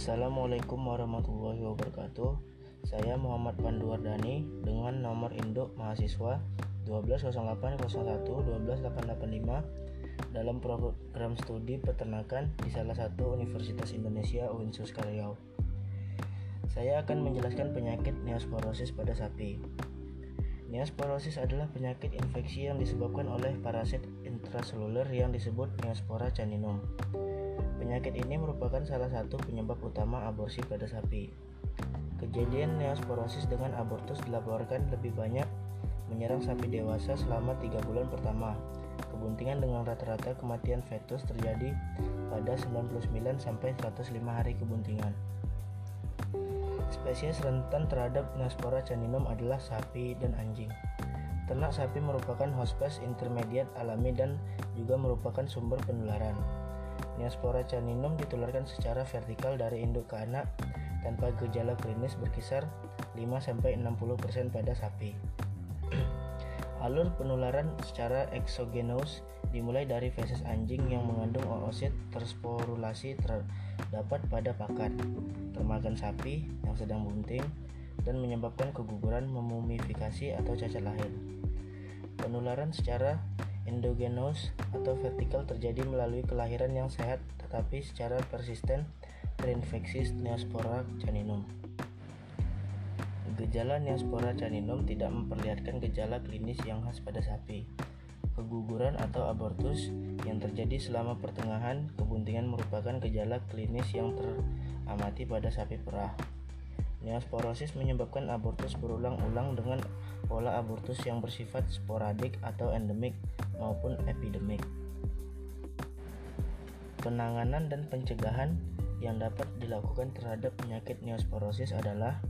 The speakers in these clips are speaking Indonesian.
Assalamualaikum warahmatullahi wabarakatuh. Saya Muhammad Panduardani dengan nomor induk mahasiswa 12081128885 dalam program studi peternakan di salah satu Universitas Indonesia Uinsus Riau. Saya akan menjelaskan penyakit neosporosis pada sapi. Neosporosis adalah penyakit infeksi yang disebabkan oleh parasit intraseluler yang disebut Neospora caninum. Penyakit ini merupakan salah satu penyebab utama aborsi pada sapi. Kejadian neosporosis dengan abortus dilaporkan lebih banyak menyerang sapi dewasa selama 3 bulan pertama. Kebuntingan dengan rata-rata kematian fetus terjadi pada 99 sampai 105 hari kebuntingan. Spesies rentan terhadap Neospora caninum adalah sapi dan anjing. Ternak sapi merupakan hospes intermediate alami dan juga merupakan sumber penularan. Neospora caninum ditularkan secara vertikal dari induk ke anak tanpa gejala klinis berkisar 5-60% pada sapi. Alur penularan secara eksogenous dimulai dari feses anjing yang mengandung oosit tersporulasi terdapat pada pakan, termakan sapi yang sedang bunting, dan menyebabkan keguguran memumifikasi atau cacat lahir. Penularan secara endogenous atau vertikal terjadi melalui kelahiran yang sehat tetapi secara persisten terinfeksi Neospora caninum. Gejala Neospora caninum tidak memperlihatkan gejala klinis yang khas pada sapi. Keguguran atau abortus yang terjadi selama pertengahan kebuntingan merupakan gejala klinis yang teramati pada sapi perah. Neosporosis menyebabkan abortus berulang-ulang dengan pola abortus yang bersifat sporadik atau endemik maupun epidemik. Penanganan dan pencegahan yang dapat dilakukan terhadap penyakit neosporosis adalah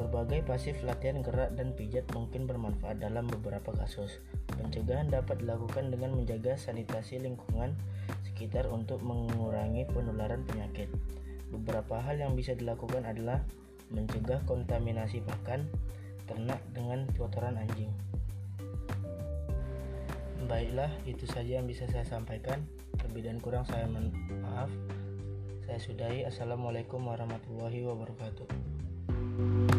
Berbagai pasif latihan gerak dan pijat mungkin bermanfaat dalam beberapa kasus. Pencegahan dapat dilakukan dengan menjaga sanitasi lingkungan sekitar untuk mengurangi penularan penyakit. Beberapa hal yang bisa dilakukan adalah mencegah kontaminasi pakan ternak dengan kotoran anjing. Baiklah, itu saja yang bisa saya sampaikan. Lebih dan kurang saya maaf. Saya sudahi. Assalamualaikum warahmatullahi wabarakatuh.